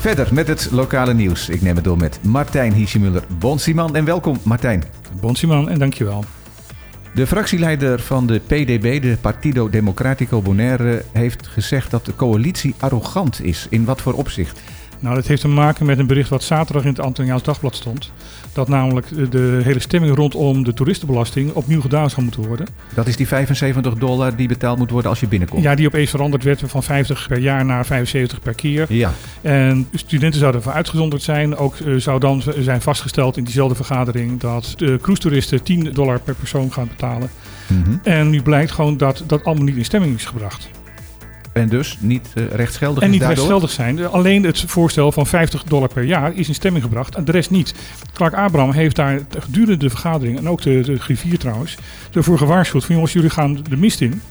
Verder met het lokale nieuws. Ik neem het door met Martijn Hiesjemuller. Bonsiman en welkom Martijn. Bonsiman en dankjewel. De fractieleider van de PDB, de Partido Democratico Bonaire, heeft gezegd dat de coalitie arrogant is. In wat voor opzicht? Nou, dat heeft te maken met een bericht wat zaterdag in het Antoniaans Dagblad stond. Dat namelijk de hele stemming rondom de toeristenbelasting opnieuw gedaan zou moeten worden. Dat is die 75 dollar die betaald moet worden als je binnenkomt? Ja, die opeens veranderd werd van 50 per jaar naar 75 per keer. Ja. En studenten zouden ervoor uitgezonderd zijn. Ook uh, zou dan zijn vastgesteld in diezelfde vergadering dat de cruise-toeristen 10 dollar per persoon gaan betalen. Mm -hmm. En nu blijkt gewoon dat dat allemaal niet in stemming is gebracht. En dus niet uh, rechtsgeldig En niet daardoor? rechtsgeldig zijn. Alleen het voorstel van 50 dollar per jaar is in stemming gebracht. En de rest niet. Clark Abraham heeft daar gedurende de vergadering, en ook de, de griffier trouwens, ervoor gewaarschuwd van jongens, jullie gaan de mist in.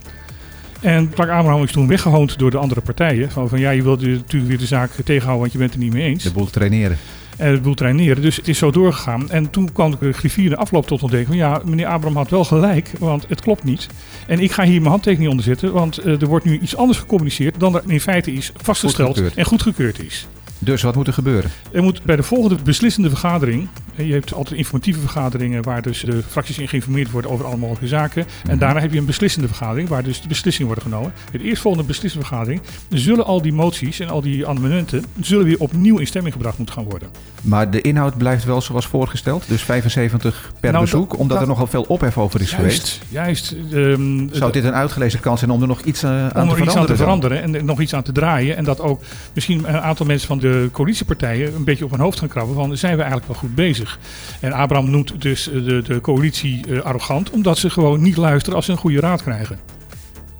En Clark Abraham is toen weggehoond door de andere partijen. Van, van ja, je wilt natuurlijk weer de zaak tegenhouden, want je bent het er niet mee eens. De boel traineren. En de boel traineren. Dus het is zo doorgegaan. En toen kwam de griffier de afloop tot ontdekking van ja, meneer Abraham had wel gelijk, want het klopt niet. En ik ga hier mijn handtekening onder zetten, want uh, er wordt nu iets anders gecommuniceerd dan er in feite is vastgesteld Goedgekeurd. en goedgekeurd is. Dus wat moet er gebeuren? Er moet bij de volgende beslissende vergadering, je hebt altijd informatieve vergaderingen waar dus de fracties in geïnformeerd worden over alle mogelijke zaken. En Mhm. daarna heb je een beslissende vergadering waar dus de beslissingen worden genomen. Bij de eerstvolgende beslissende vergadering zullen al die moties en al die amendementen zullen weer opnieuw in stemming gebracht moeten gaan worden. Maar de inhoud blijft wel zoals voorgesteld. Dus 75 per Nou, bezoek, dat- omdat dat- er nogal veel ophef over is geweest. Juist, ehm, Zou dit een uitgelezen kans zijn om er nog iets uh, aan om te er iets veranderen? aan te veranderen en nog iets aan te draaien. En dat ook misschien een aantal mensen van de coalitiepartijen een beetje op hun hoofd gaan krabben van zijn we eigenlijk wel goed bezig. En Abraham noemt dus eh, de, de coalitie eh, arrogant omdat ze gewoon niet luisteren als ze een goede raad krijgen.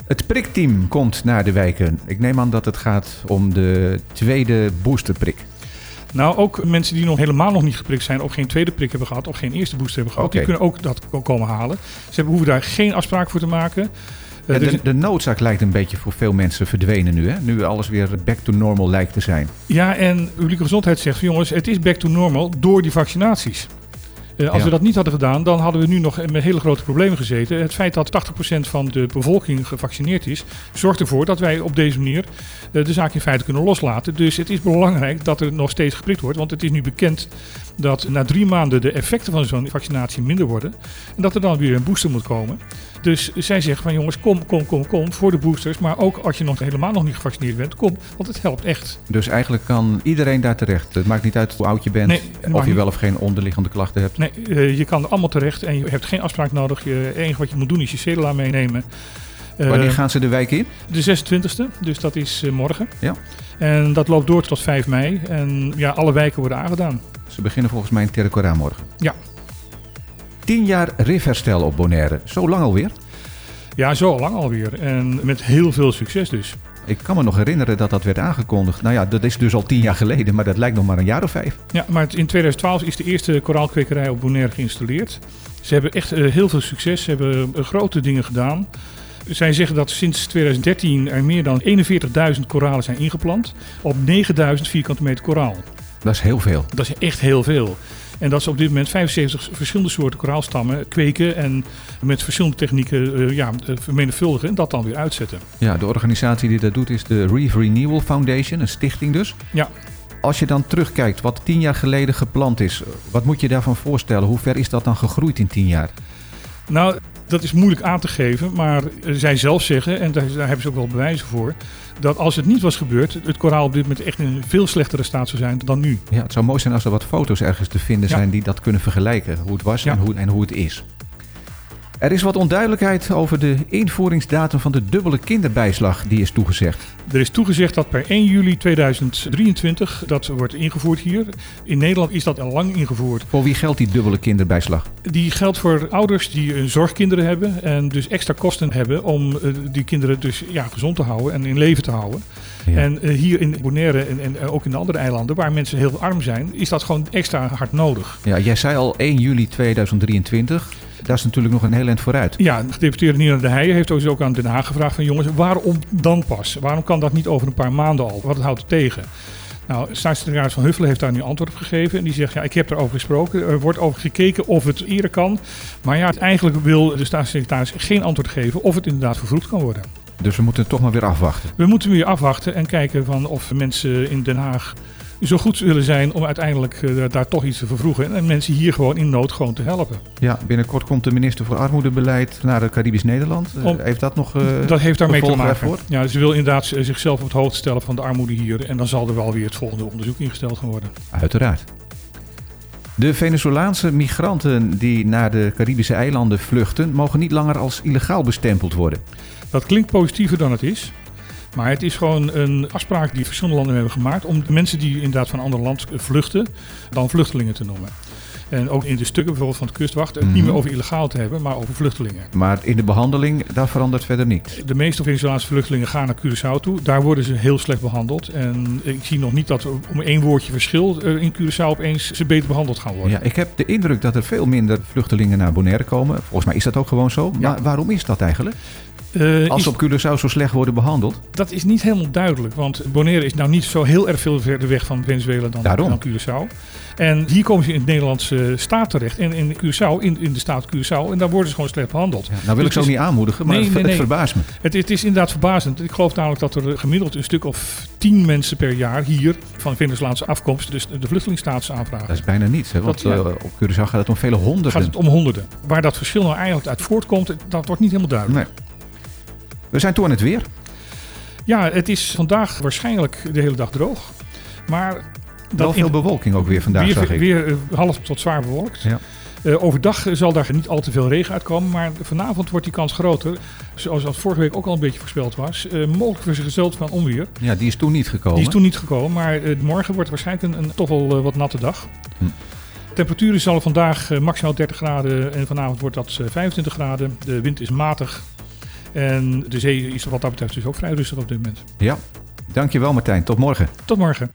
Het prikteam komt naar de wijken. Ik neem aan dat het gaat om de tweede boosterprik. Nou, ook mensen die nog helemaal nog niet geprikt zijn of geen tweede prik hebben gehad of geen eerste booster hebben gehad, die kunnen ook dat ko- komen halen. Ze hebben, hoeven daar geen afspraak voor te maken. Eh, dus- de, de noodzaak lijkt een beetje voor veel mensen verdwenen nu. Hè? Nu alles weer back to normal lijkt te zijn. Ja, en publieke gezondheid zegt jongens, het is back to normal door die vaccinaties. Eh, als Ja. we dat niet hadden gedaan, dan hadden we nu nog met hele grote problemen gezeten. Het feit dat 80% van de bevolking gevaccineerd is, zorgt ervoor dat wij op deze manier eh, de zaak in feite kunnen loslaten. Dus het is belangrijk dat er nog steeds geprikt wordt. Want het is nu bekend dat na drie maanden de effecten van zo'n vaccinatie minder worden. En dat er dan weer een booster moet komen. Dus zij zeggen van jongens, kom, kom, kom, kom voor de boosters. Maar ook als je nog helemaal nog niet gevaccineerd bent, kom. Want het helpt echt. Dus eigenlijk kan iedereen daar terecht. Het maakt niet uit hoe oud je bent Nee, of je wel of geen onderliggende klachten hebt. Nee, eh, je kan er allemaal terecht en je hebt geen afspraak nodig. Het enige wat je moet doen is je cedula meenemen. Eh, Wanneer gaan ze de wijk in? De 26e, dus dat is eh, morgen. Ja. En dat loopt door tot 5 mei. En ja, alle wijken worden aangedaan. Ze beginnen volgens mij in Terrecora morgen. Ja. 10 jaar rifherstel op Bonaire. Zo lang alweer? Ja, zo lang alweer. En met heel veel succes dus. Ik kan me nog herinneren dat dat werd aangekondigd. Nou ja, dat is dus al tien jaar geleden, maar dat lijkt nog maar een jaar of vijf. Ja, maar in 2012 is de eerste koraalkwekerij op Bonaire geïnstalleerd. Ze hebben echt eh, heel veel succes. Ze hebben eh, grote dingen gedaan. Zij zeggen dat sinds 2013 er meer dan 41.000 koralen zijn ingeplant. Op 9.000 vierkante meter koraal. Dat is heel veel. Dat is echt heel veel. En dat ze op dit moment 75 verschillende soorten koraalstammen kweken en met verschillende technieken eh, ja, eh, vermenigvuldigen en dat dan weer uitzetten. Ja, de organisatie die dat doet is de Reef Renewal Foundation, een stichting dus. Ja. Als je dan terugkijkt wat tien jaar geleden gepland is, wat moet je daarvan voorstellen? Hoe ver is dat dan gegroeid in tien jaar? Nou, dat is moeilijk aan te geven, maar zij zelf zeggen, en daar, daar hebben ze ook wel bewijzen voor, dat als het niet was gebeurd, het koraal op dit moment echt in een veel slechtere staat zou zijn dan nu. Ja, het zou mooi zijn als er wat foto's ergens te vinden Ja. zijn die dat kunnen vergelijken. Hoe het was Ja. en, hoe, en hoe het is. Er is wat onduidelijkheid over de invoeringsdatum van de dubbele kinderbijslag die is toegezegd. Er is toegezegd dat per 1 juli 2023 dat wordt ingevoerd hier. In Nederland is dat al lang ingevoerd. Voor wie geldt die dubbele kinderbijslag? Die geldt voor ouders die eh, zorgkinderen hebben en dus extra kosten hebben om eh, die kinderen dus ja, gezond te houden en in leven te houden. Ja. En eh, hier in Bonaire en, en ook in de andere eilanden waar mensen heel arm zijn, is dat gewoon extra hard nodig. Ja, jij zei al 1 juli 2023. Dat is natuurlijk nog een heel eind vooruit. Ja, gedeputeerde Nina de Heijen heeft dus ook aan Den Haag gevraagd van jongens, waarom dan pas? Waarom kan dat niet over een paar maanden al? Wat houdt het tegen? Nou, staatssecretaris Van Huffelen heeft daar nu antwoord op gegeven. En die zegt, ja, ik heb erover gesproken. Er wordt over gekeken of het eerder kan. Maar ja, eigenlijk wil de staatssecretaris geen antwoord geven of het inderdaad vervroegd kan worden. Dus we moeten toch maar weer afwachten. We moeten weer afwachten en kijken van of mensen in Den Haag zo goed willen zijn om uiteindelijk eh, daar toch iets te vervroegen. En mensen hier gewoon in nood gewoon te helpen. Ja, binnenkort komt de minister voor Armoedebeleid naar de Caribisch Nederland. Eh, Om- heeft dat nog eh, dat heeft daarmee te maken. daarvoor? Ja, ze wil inderdaad zichzelf op het hoogte stellen van de armoede hier. En dan zal er wel weer het volgende onderzoek ingesteld gaan worden. Uiteraard. De Venezolaanse migranten die naar de Caribische eilanden vluchten, mogen niet langer als illegaal bestempeld worden. Dat klinkt positiever dan het is. Maar het is gewoon een afspraak die verschillende landen hebben gemaakt om de mensen die inderdaad van een ander land vluchten, dan vluchtelingen te noemen. En ook in de stukken bijvoorbeeld van de kustwacht het niet Mhm. meer over illegaal te hebben, maar over vluchtelingen. Maar in de behandeling, daar verandert verder niets. De meeste Venezolaanse vluchtelingen gaan naar Curaçao toe. Daar worden ze heel slecht behandeld. En ik zie nog niet dat om één woordje verschil eh, in Curaçao opeens ze beter behandeld gaan worden. Ja, ik heb de indruk dat er veel minder vluchtelingen naar Bonaire komen. Volgens mij is dat ook gewoon zo. Ja. Maar waarom is dat eigenlijk? Eh, Als ze op Curaçao zo slecht worden behandeld. Dat is niet helemaal duidelijk, want Bonaire is nou niet zo heel erg veel verder weg van Venezuela dan, dan Curaçao. En hier komen ze in het Nederlandse staat terecht, en in Curaçao, in, in de staat Curaçao, en daar worden ze gewoon slecht behandeld. Ja, nou wil ik zo het niet aanmoedigen, maar Nee, het, nee, het verbaast me. Het, het is inderdaad verbazend. Ik geloof namelijk dat er gemiddeld een stuk of tien mensen per jaar hier van Venezolaanse afkomst, dus de vluchtelingstatus aanvragen. Dat is bijna niets. Hè? Want Dat, ja. eh, op Curaçao gaat het om vele honderden. gaat het om honderden. Waar dat verschil nou eigenlijk uit voortkomt, dat wordt niet helemaal duidelijk. We zijn toe aan het weer. Ja, het is vandaag waarschijnlijk de hele dag droog. Maar Wel veel bewolking ook weer vandaag, weer, zag ik. weer eh, half tot zwaar bewolkt. Ja. Eh, overdag zal daar niet al te veel regen uitkomen, maar vanavond wordt die kans groter. Zoals dat vorige week ook al een beetje voorspeld was. Eh, mogelijk vergezeld van onweer. ja, die is toen niet gekomen. Die is toen niet gekomen, maar morgen wordt waarschijnlijk een, een toch wel wat natte dag. Hm. Temperaturen zal vandaag maximaal 30 graden en vanavond wordt dat eh, 25 graden. De wind is matig. En de zee is wat dat betreft dus ook vrij rustig op dit moment. Ja. Dankjewel Martijn. Tot morgen. Tot morgen.